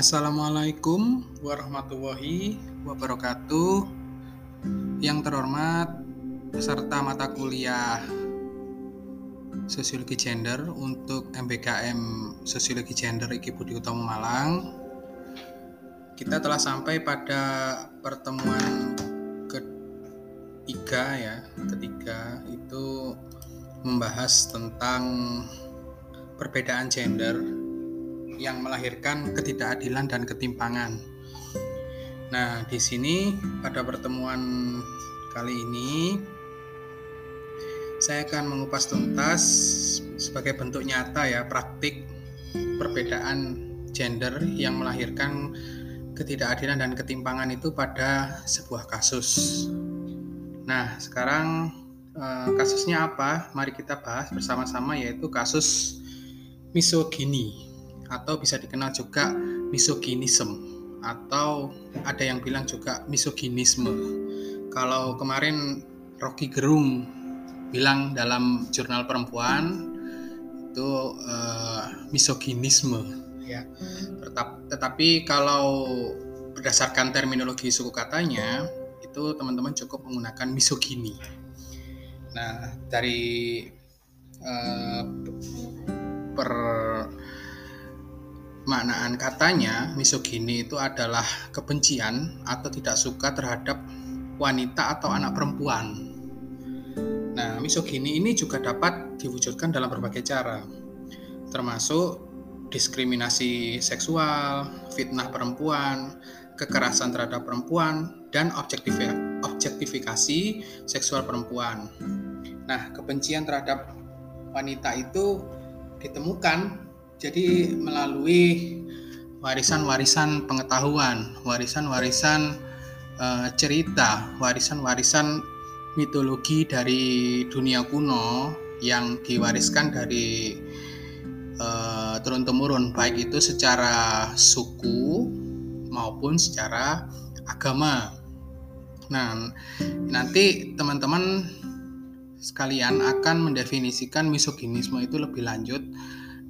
Assalamualaikum warahmatullahi wabarakatuh. Yang terhormat peserta mata kuliah Sosiologi Gender untuk MBKM Sosiologi Gender IKI Budi Utomo Malang. Kita telah sampai pada pertemuan ketiga ya, ketiga itu membahas tentang perbedaan gender yang melahirkan ketidakadilan dan ketimpangan. Nah, di sini pada pertemuan kali ini saya akan mengupas tuntas sebagai bentuk nyata ya praktik perbedaan gender yang melahirkan ketidakadilan dan ketimpangan itu pada sebuah kasus. Nah, sekarang eh, kasusnya apa? Mari kita bahas bersama-sama yaitu kasus misogini atau bisa dikenal juga misoginisme atau ada yang bilang juga misoginisme. Kalau kemarin Rocky Gerung bilang dalam jurnal perempuan itu uh, misoginisme ya. Tetapi kalau berdasarkan terminologi suku katanya itu teman-teman cukup menggunakan misogini. Nah, dari uh, per maknaan katanya misogini itu adalah kebencian atau tidak suka terhadap wanita atau anak perempuan. Nah, misogini ini juga dapat diwujudkan dalam berbagai cara, termasuk diskriminasi seksual, fitnah perempuan, kekerasan terhadap perempuan, dan objektifikasi seksual perempuan. Nah, kebencian terhadap wanita itu ditemukan jadi melalui warisan-warisan pengetahuan, warisan-warisan uh, cerita, warisan-warisan mitologi dari dunia kuno yang diwariskan dari uh, turun-temurun, baik itu secara suku maupun secara agama. Nah, nanti teman-teman sekalian akan mendefinisikan misoginisme itu lebih lanjut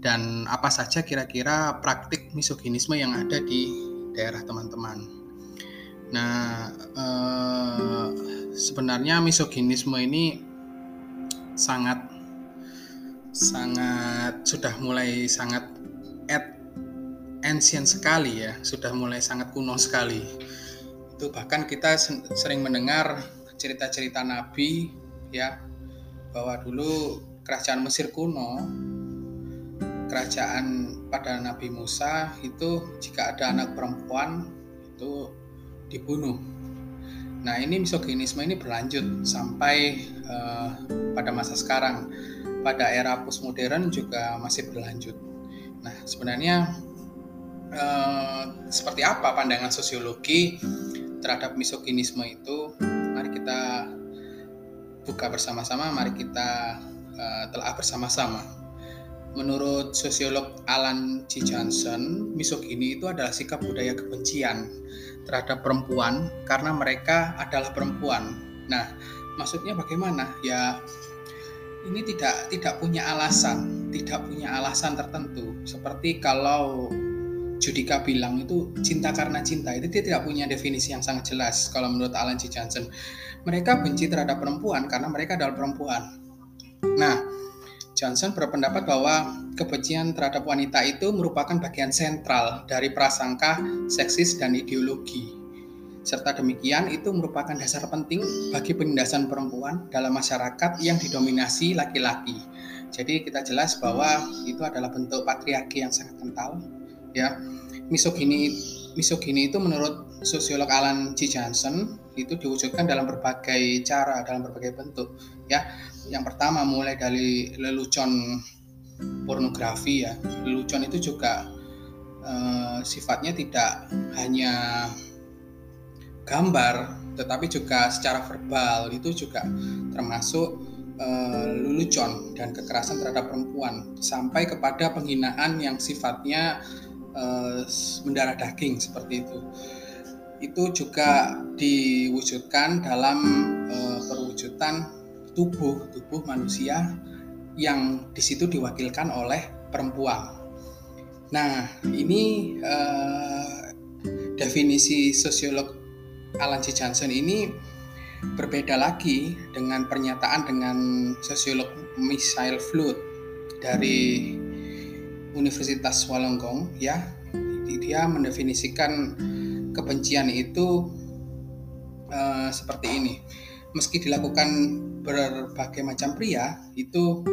dan apa saja kira-kira praktik misoginisme yang ada di daerah teman-teman. Nah, eh, sebenarnya misoginisme ini sangat sangat sudah mulai sangat at ancient sekali ya, sudah mulai sangat kuno sekali. Itu bahkan kita sering mendengar cerita-cerita nabi ya bahwa dulu kerajaan Mesir kuno kerajaan pada Nabi Musa itu jika ada anak perempuan itu dibunuh. Nah ini misoginisme ini berlanjut sampai uh, pada masa sekarang. Pada era postmodern juga masih berlanjut. Nah sebenarnya uh, seperti apa pandangan sosiologi terhadap misoginisme itu? Mari kita buka bersama-sama. Mari kita uh, telah bersama-sama. Menurut sosiolog Alan C. Johnson, misogini itu adalah sikap budaya kebencian terhadap perempuan karena mereka adalah perempuan. Nah, maksudnya bagaimana? Ya, ini tidak tidak punya alasan, tidak punya alasan tertentu. Seperti kalau Judika bilang itu cinta karena cinta itu dia tidak punya definisi yang sangat jelas kalau menurut Alan C. Johnson mereka benci terhadap perempuan karena mereka adalah perempuan nah Johnson berpendapat bahwa kebencian terhadap wanita itu merupakan bagian sentral dari prasangka seksis dan ideologi. Serta demikian itu merupakan dasar penting bagi penindasan perempuan dalam masyarakat yang didominasi laki-laki. Jadi kita jelas bahwa itu adalah bentuk patriarki yang sangat kental. Ya, misogini misogini itu menurut sosiolog Alan G. Johnson itu diwujudkan dalam berbagai cara, dalam berbagai bentuk. Ya, yang pertama mulai dari lelucon pornografi ya lelucon itu juga uh, sifatnya tidak hanya gambar tetapi juga secara verbal itu juga termasuk uh, lelucon dan kekerasan terhadap perempuan sampai kepada penghinaan yang sifatnya uh, mendarah daging seperti itu itu juga diwujudkan dalam uh, perwujudan tubuh tubuh manusia yang di situ diwakilkan oleh perempuan. Nah, ini eh, definisi sosiolog Alan C. Johnson ini berbeda lagi dengan pernyataan dengan sosiolog Michael Flood dari Universitas Wollongong ya dia mendefinisikan kebencian itu uh, seperti ini meski dilakukan berbagai macam pria itu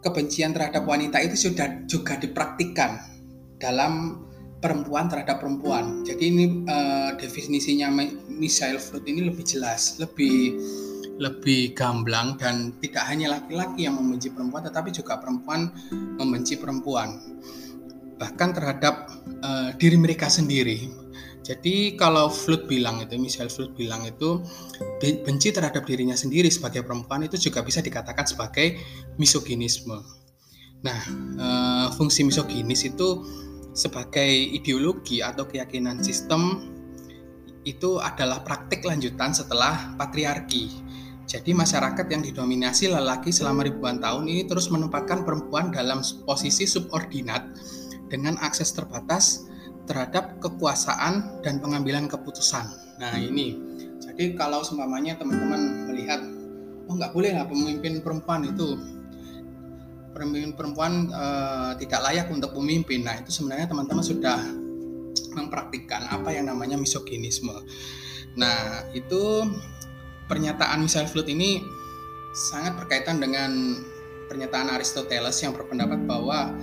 kebencian terhadap wanita itu sudah juga dipraktikkan dalam perempuan terhadap perempuan. Jadi ini uh, definisinya Michelle Fruit ini lebih jelas, lebih lebih gamblang dan tidak hanya laki-laki yang membenci perempuan, tetapi juga perempuan membenci perempuan, bahkan terhadap uh, diri mereka sendiri. Jadi kalau Flood bilang itu, Michelle Flood bilang itu benci terhadap dirinya sendiri sebagai perempuan itu juga bisa dikatakan sebagai misoginisme. Nah, uh, fungsi misoginis itu sebagai ideologi atau keyakinan sistem itu adalah praktik lanjutan setelah patriarki. Jadi masyarakat yang didominasi lelaki selama ribuan tahun ini terus menempatkan perempuan dalam posisi subordinat dengan akses terbatas terhadap kekuasaan dan pengambilan keputusan. Nah ini, jadi kalau seumpamanya teman-teman melihat, oh nggak boleh lah pemimpin perempuan itu pemimpin perempuan uh, tidak layak untuk pemimpin. Nah, itu sebenarnya teman-teman sudah mempraktikkan apa yang namanya misoginisme. Nah, itu pernyataan Michel Flood ini sangat berkaitan dengan pernyataan Aristoteles yang berpendapat bahwa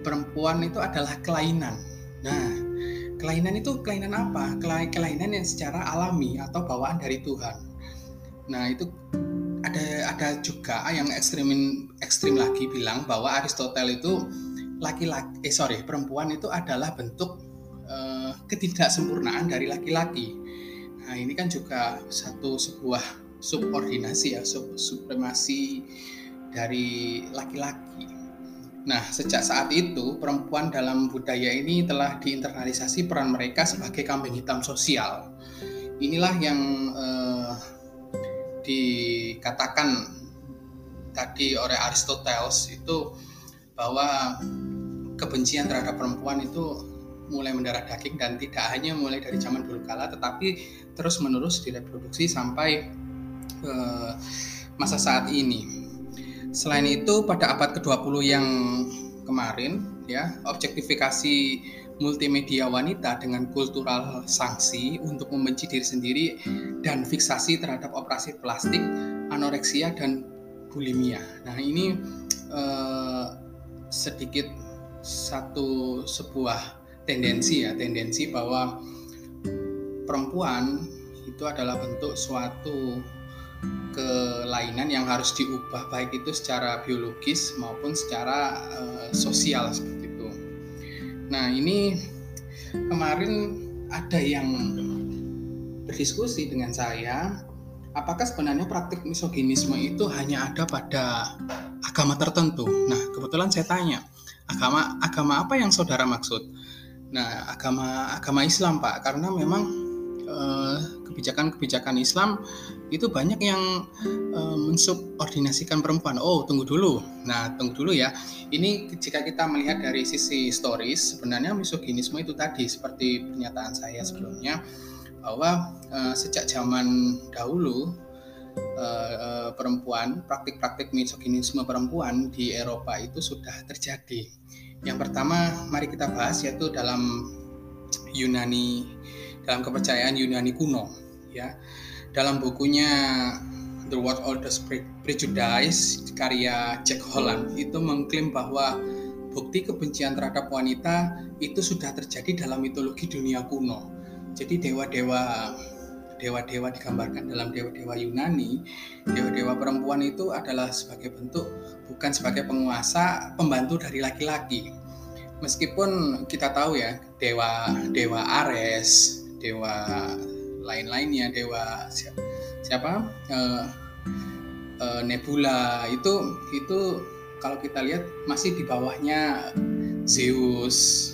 perempuan itu adalah kelainan. Nah, kelainan itu kelainan apa? Kelainan yang secara alami atau bawaan dari Tuhan. Nah, itu ada ada juga yang ekstrim ekstrim lagi bilang bahwa Aristoteles itu laki-laki eh sorry perempuan itu adalah bentuk uh, ketidaksempurnaan dari laki-laki. Nah ini kan juga satu sebuah subordinasi ya sub, supremasi dari laki-laki. Nah sejak saat itu perempuan dalam budaya ini telah diinternalisasi peran mereka sebagai kambing hitam sosial. Inilah yang uh, dikatakan tadi oleh Aristoteles itu bahwa kebencian terhadap perempuan itu mulai mendarah daging dan tidak hanya mulai dari zaman dulu kala tetapi terus menerus direproduksi sampai uh, masa saat ini. Selain itu pada abad ke-20 yang kemarin ya objektifikasi multimedia wanita dengan kultural sanksi untuk membenci diri sendiri dan fiksasi terhadap operasi plastik, anoreksia dan bulimia. Nah ini eh, sedikit satu sebuah tendensi ya tendensi bahwa perempuan itu adalah bentuk suatu kelainan yang harus diubah baik itu secara biologis maupun secara uh, sosial seperti itu. Nah ini kemarin ada yang berdiskusi dengan saya, apakah sebenarnya praktik misoginisme itu hanya ada pada agama tertentu? Nah kebetulan saya tanya, agama agama apa yang saudara maksud? Nah agama agama Islam pak, karena memang kebijakan-kebijakan Islam itu banyak yang uh, mensubordinasikan perempuan. Oh, tunggu dulu. Nah, tunggu dulu ya. Ini jika kita melihat dari sisi historis, sebenarnya misoginisme itu tadi seperti pernyataan saya sebelumnya bahwa uh, sejak zaman dahulu uh, perempuan, praktik-praktik misoginisme perempuan di Eropa itu sudah terjadi. Yang pertama, mari kita bahas yaitu dalam Yunani dalam kepercayaan Yunani kuno ya. Dalam bukunya The World Oldest Prejudice karya Jack Holland itu mengklaim bahwa bukti kebencian terhadap wanita itu sudah terjadi dalam mitologi dunia kuno. Jadi dewa-dewa dewa-dewa digambarkan dalam dewa-dewa Yunani dewa-dewa perempuan itu adalah sebagai bentuk bukan sebagai penguasa pembantu dari laki-laki. Meskipun kita tahu ya dewa dewa Ares dewa lain-lainnya dewa siapa? Uh, uh, Nebula. Itu itu kalau kita lihat masih di bawahnya Zeus,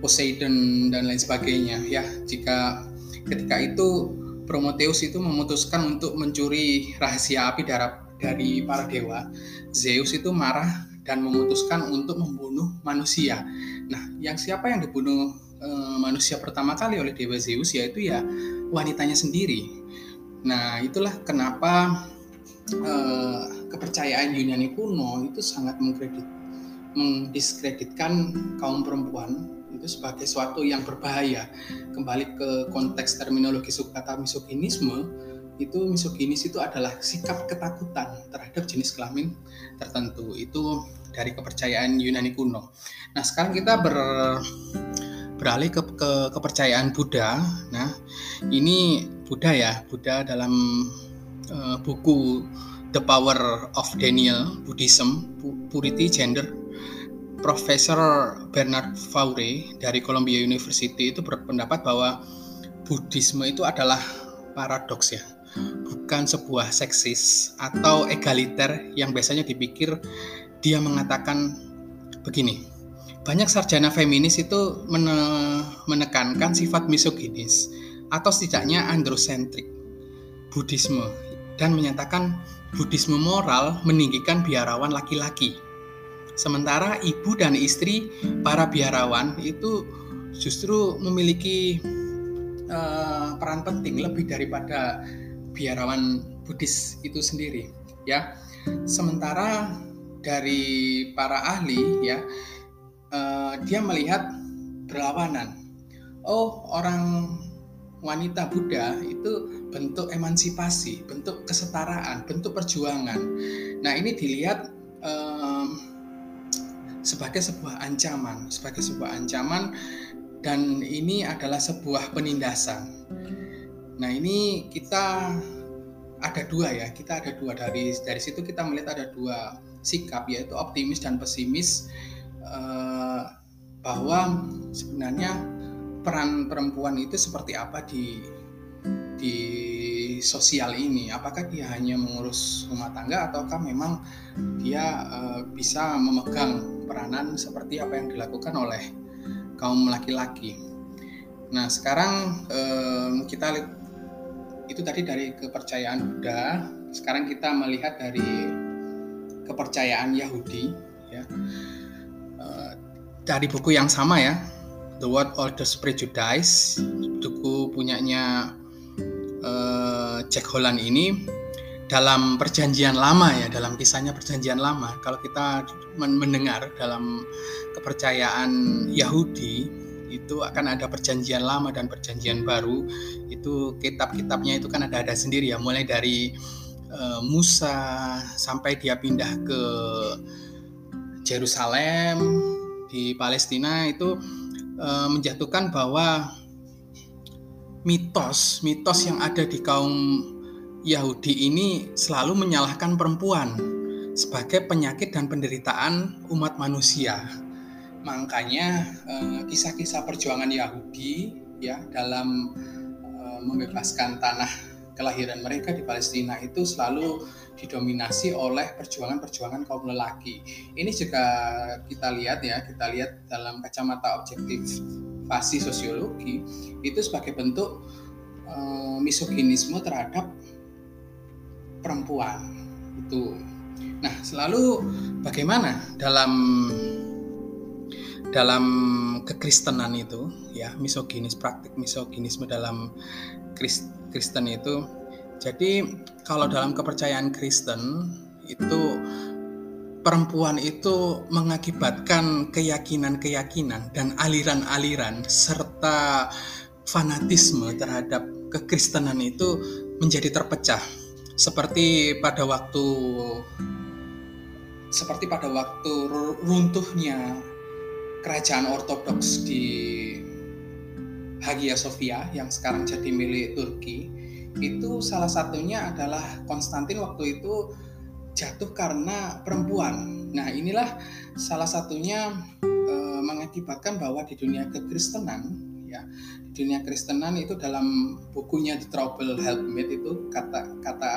Poseidon dan lain sebagainya ya. Jika ketika itu Prometheus itu memutuskan untuk mencuri rahasia api dari para dewa Zeus itu marah dan memutuskan untuk membunuh manusia. Nah yang siapa yang dibunuh uh, manusia pertama kali oleh dewa Zeus yaitu ya wanitanya sendiri. Nah itulah kenapa uh, kepercayaan Yunani kuno itu sangat mengkredit, mendiskreditkan kaum perempuan itu sebagai suatu yang berbahaya. Kembali ke konteks terminologi kata misoginisme, itu misoginis itu adalah sikap ketakutan terhadap jenis kelamin tertentu. Itu dari kepercayaan Yunani kuno. Nah, sekarang kita ber beralih ke, ke kepercayaan Buddha. Nah, ini Buddha ya, Buddha dalam uh, buku The Power of Daniel Buddhism, Purity Gender Profesor Bernard Faure dari Columbia University itu berpendapat bahwa Buddhisme itu adalah paradoks ya, bukan sebuah seksis atau egaliter yang biasanya dipikir dia mengatakan begini. Banyak sarjana feminis itu menekankan sifat misoginis atau setidaknya androsentrik Buddhisme dan menyatakan Buddhisme moral meninggikan biarawan laki-laki Sementara ibu dan istri para biarawan itu justru memiliki uh, peran penting lebih daripada biarawan Buddhis itu sendiri, ya. Sementara dari para ahli, ya, uh, dia melihat berlawanan. Oh, orang wanita Buddha itu bentuk emansipasi, bentuk kesetaraan, bentuk perjuangan. Nah, ini dilihat um, sebagai sebuah ancaman, sebagai sebuah ancaman dan ini adalah sebuah penindasan. Nah, ini kita ada dua ya, kita ada dua dari dari situ kita melihat ada dua sikap yaitu optimis dan pesimis eh, bahwa sebenarnya peran perempuan itu seperti apa di di sosial ini? Apakah dia hanya mengurus rumah tangga ataukah memang dia uh, bisa memegang peranan seperti apa yang dilakukan oleh kaum laki-laki? Nah sekarang uh, kita itu tadi dari kepercayaan Buddha. Sekarang kita melihat dari kepercayaan Yahudi ya dari buku yang sama ya The World Orders Prejudice buku punyanya uh, Jack Holland ini dalam perjanjian lama ya dalam kisahnya perjanjian lama kalau kita mendengar dalam kepercayaan Yahudi itu akan ada perjanjian lama dan perjanjian baru. Itu kitab-kitabnya itu kan ada ada sendiri ya mulai dari uh, Musa sampai dia pindah ke Jerusalem di Palestina itu uh, menjatuhkan bahwa mitos mitos yang ada di kaum Yahudi ini selalu menyalahkan perempuan sebagai penyakit dan penderitaan umat manusia. Makanya eh, kisah-kisah perjuangan Yahudi ya dalam eh, membebaskan tanah kelahiran mereka di Palestina itu selalu didominasi oleh perjuangan-perjuangan kaum lelaki. Ini juga kita lihat ya, kita lihat dalam kacamata objektif fasi sosiologi itu sebagai bentuk uh, misoginisme terhadap perempuan itu. Nah, selalu bagaimana dalam dalam kekristenan itu ya misoginis praktik misoginisme dalam Kristen itu jadi kalau dalam kepercayaan Kristen itu perempuan itu mengakibatkan keyakinan-keyakinan dan aliran-aliran serta fanatisme terhadap kekristenan itu menjadi terpecah. Seperti pada waktu seperti pada waktu runtuhnya kerajaan ortodoks di Hagia Sophia yang sekarang jadi milik Turki itu salah satunya adalah Konstantin waktu itu jatuh karena perempuan. Nah, inilah salah satunya e, mengakibatkan bahwa di dunia kekristenan ya, di dunia kristenan itu dalam bukunya The Trouble Helpmate itu kata kata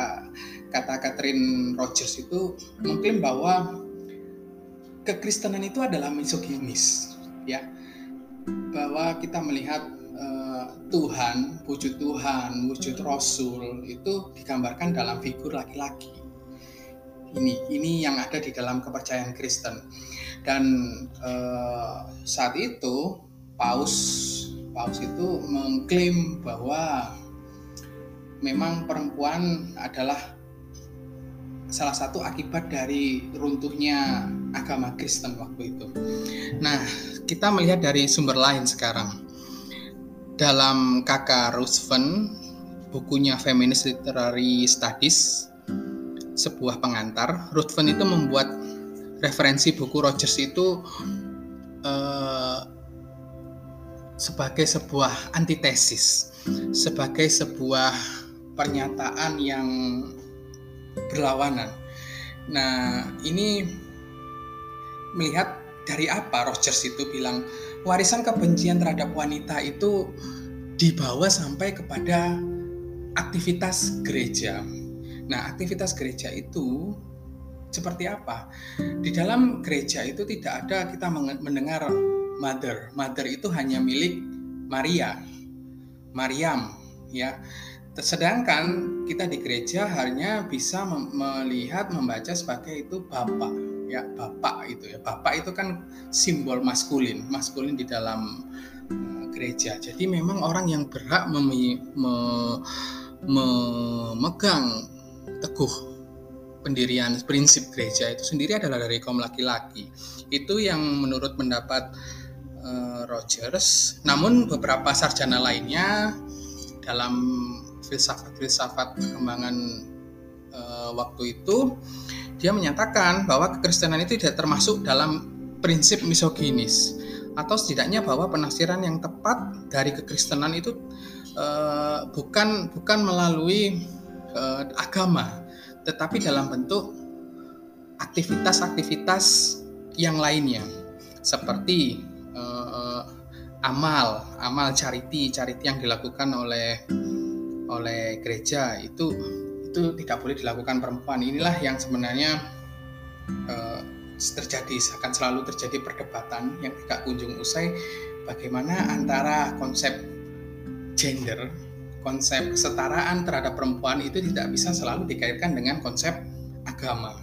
kata Catherine Rogers itu mengklaim bahwa kekristenan itu adalah misoginis ya. Bahwa kita melihat uh, Tuhan, wujud Tuhan, wujud Rasul itu digambarkan dalam figur laki-laki ini ini yang ada di dalam kepercayaan Kristen dan uh, saat itu paus paus itu mengklaim bahwa memang perempuan adalah salah satu akibat dari runtuhnya agama Kristen waktu itu. Nah, kita melihat dari sumber lain sekarang. Dalam kakak Roosevelt, bukunya Feminist Literary Studies, sebuah pengantar, Roosevelt itu membuat referensi buku Rogers itu uh, sebagai sebuah antitesis, sebagai sebuah pernyataan yang berlawanan. Nah, ini melihat dari apa Rogers itu bilang warisan kebencian terhadap wanita itu dibawa sampai kepada aktivitas gereja. Nah, aktivitas gereja itu seperti apa? Di dalam gereja itu tidak ada kita mendengar mother. Mother itu hanya milik Maria, Maryam, ya. Sedangkan kita di gereja hanya bisa melihat membaca sebagai itu bapak, ya bapak itu ya. Bapak itu kan simbol maskulin, maskulin di dalam uh, gereja. Jadi memang orang yang berhak mem me memegang teguh pendirian prinsip gereja itu sendiri adalah dari kaum laki-laki. Itu yang menurut pendapat uh, Rogers. Namun beberapa sarjana lainnya dalam filsafat-filsafat perkembangan uh, waktu itu dia menyatakan bahwa kekristenan itu tidak termasuk dalam prinsip misoginis atau setidaknya bahwa penafsiran yang tepat dari kekristenan itu uh, bukan bukan melalui uh, agama tetapi dalam bentuk aktivitas-aktivitas yang lainnya. Seperti uh, amal amal charity charity yang dilakukan oleh oleh gereja itu itu tidak boleh dilakukan perempuan. Inilah yang sebenarnya uh, terjadi akan selalu terjadi perdebatan yang tidak kunjung usai. Bagaimana antara konsep gender konsep kesetaraan terhadap perempuan itu tidak bisa selalu dikaitkan dengan konsep agama.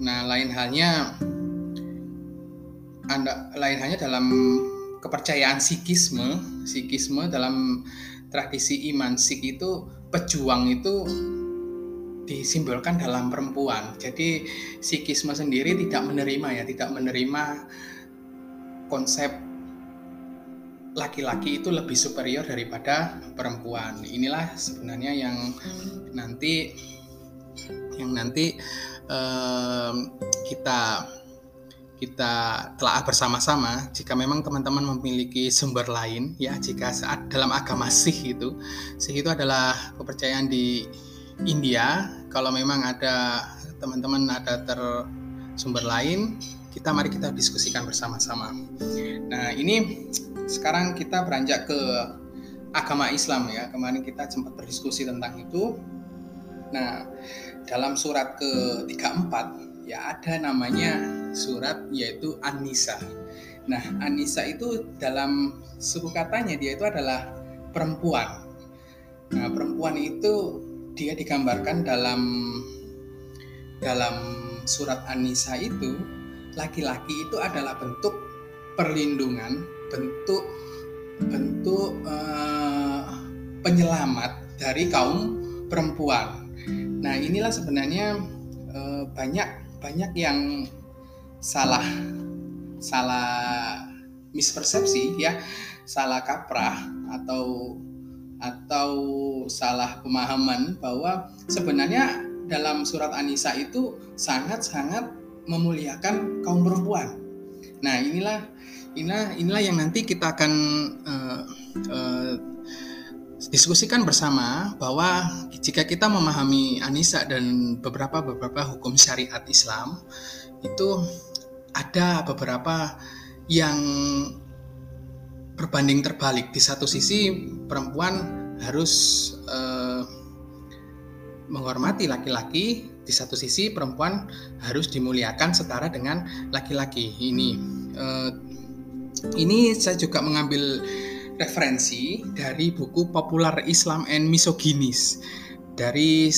Nah lain halnya anda lain halnya dalam kepercayaan sikisme sikisme dalam tradisi iman Sikh itu pejuang itu disimbolkan dalam perempuan. Jadi Sikisme sendiri tidak menerima ya, tidak menerima konsep laki-laki itu lebih superior daripada perempuan. Inilah sebenarnya yang nanti yang nanti um, kita kita telah bersama-sama jika memang teman-teman memiliki sumber lain ya jika saat dalam agama Sikh itu Sikh itu adalah kepercayaan di India kalau memang ada teman-teman ada ter sumber lain kita mari kita diskusikan bersama-sama nah ini sekarang kita beranjak ke agama Islam ya kemarin kita sempat berdiskusi tentang itu nah dalam surat ke 34 ya ada namanya surat yaitu Anissa. Nah, Anissa itu dalam suku katanya dia itu adalah perempuan. Nah, perempuan itu dia digambarkan dalam dalam surat Anissa itu laki-laki itu adalah bentuk perlindungan, bentuk bentuk uh, penyelamat dari kaum perempuan. Nah, inilah sebenarnya uh, banyak banyak yang salah salah mispersepsi ya salah kaprah atau atau salah pemahaman bahwa sebenarnya dalam surat Anisa itu sangat-sangat memuliakan kaum perempuan. Nah inilah inilah inilah yang nanti kita akan uh, uh, diskusikan bersama bahwa jika kita memahami Anisa dan beberapa beberapa hukum syariat Islam itu ada beberapa yang berbanding terbalik di satu sisi perempuan harus eh, menghormati laki-laki di satu sisi perempuan harus dimuliakan setara dengan laki-laki ini eh, ini saya juga mengambil referensi dari buku Popular Islam and Misoginis. Dari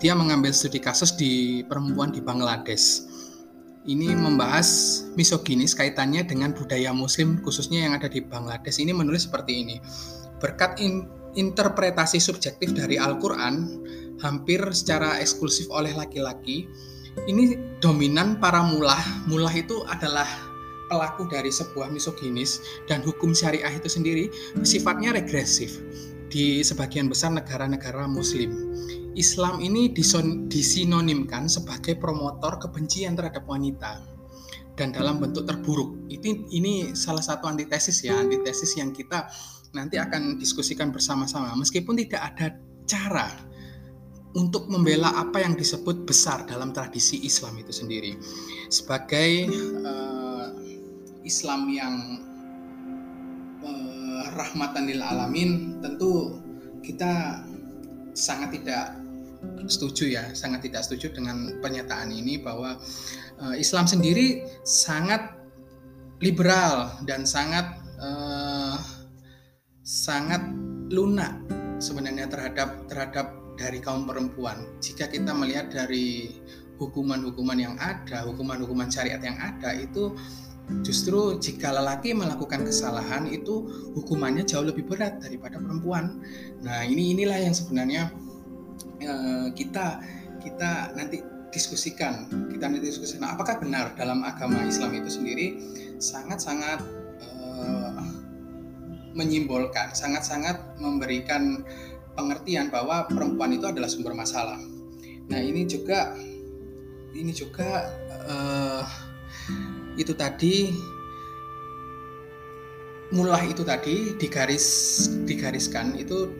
dia mengambil studi kasus di perempuan di Bangladesh. Ini membahas misoginis kaitannya dengan budaya muslim khususnya yang ada di Bangladesh ini menulis seperti ini. Berkat in, interpretasi subjektif dari Al-Qur'an hampir secara eksklusif oleh laki-laki, ini dominan para mulah. Mulah itu adalah pelaku dari sebuah misoginis dan hukum syariah itu sendiri sifatnya regresif di sebagian besar negara-negara muslim. Islam ini disinonimkan sebagai promotor kebencian terhadap wanita dan dalam bentuk terburuk. Ini ini salah satu antitesis ya, antitesis yang kita nanti akan diskusikan bersama-sama. Meskipun tidak ada cara untuk membela apa yang disebut besar dalam tradisi Islam itu sendiri. Sebagai uh, Islam yang rahmatan lil alamin, tentu kita sangat tidak setuju ya, sangat tidak setuju dengan pernyataan ini bahwa uh, Islam sendiri sangat liberal dan sangat uh, sangat lunak sebenarnya terhadap terhadap dari kaum perempuan. Jika kita melihat dari hukuman-hukuman yang ada, hukuman-hukuman syariat yang ada itu justru jika lelaki melakukan kesalahan itu hukumannya jauh lebih berat daripada perempuan. Nah, ini inilah yang sebenarnya Eh, kita kita nanti diskusikan kita nanti diskusikan apakah benar dalam agama Islam itu sendiri sangat-sangat uh, menyimbolkan sangat-sangat memberikan pengertian bahwa perempuan itu adalah sumber masalah nah ini juga ini juga uh, itu tadi mulah itu tadi digaris digariskan itu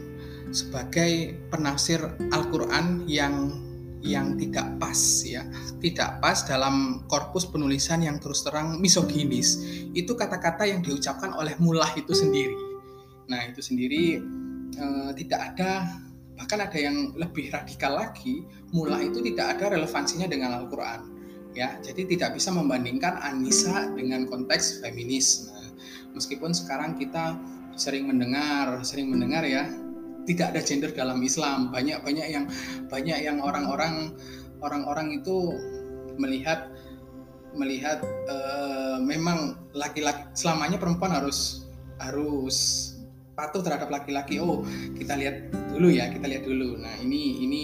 sebagai penafsir Al-Qur'an yang yang tidak pas ya, tidak pas dalam korpus penulisan yang terus terang misoginis. Itu kata-kata yang diucapkan oleh mulah itu sendiri. Nah, itu sendiri e, tidak ada bahkan ada yang lebih radikal lagi, mulah itu tidak ada relevansinya dengan Al-Qur'an. Ya, jadi tidak bisa membandingkan Anissa dengan konteks feminis. Nah, meskipun sekarang kita sering mendengar, sering mendengar ya tidak ada gender dalam Islam. Banyak banyak yang banyak yang orang-orang orang-orang itu melihat melihat uh, memang laki-laki selamanya perempuan harus harus patuh terhadap laki-laki. Oh kita lihat dulu ya kita lihat dulu. Nah ini ini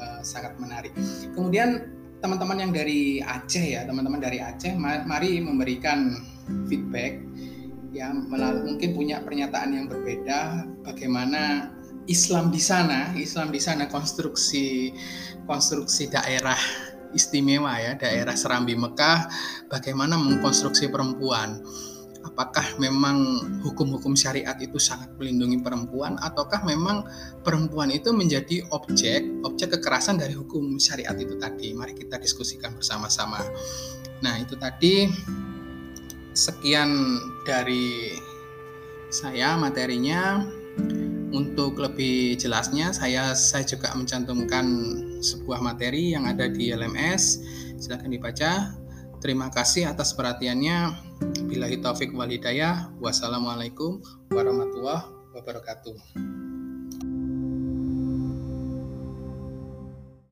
uh, sangat menarik. Kemudian teman-teman yang dari Aceh ya teman-teman dari Aceh mari memberikan feedback ya melalui mungkin punya pernyataan yang berbeda bagaimana Islam di sana, Islam di sana konstruksi konstruksi daerah istimewa ya, daerah Serambi Mekah bagaimana mengkonstruksi perempuan. Apakah memang hukum-hukum syariat itu sangat melindungi perempuan ataukah memang perempuan itu menjadi objek objek kekerasan dari hukum syariat itu tadi? Mari kita diskusikan bersama-sama. Nah, itu tadi sekian dari saya materinya untuk lebih jelasnya saya saya juga mencantumkan sebuah materi yang ada di LMS. Silahkan dibaca. Terima kasih atas perhatiannya. Bila taufik wal hidayah. Wassalamualaikum warahmatullahi wabarakatuh.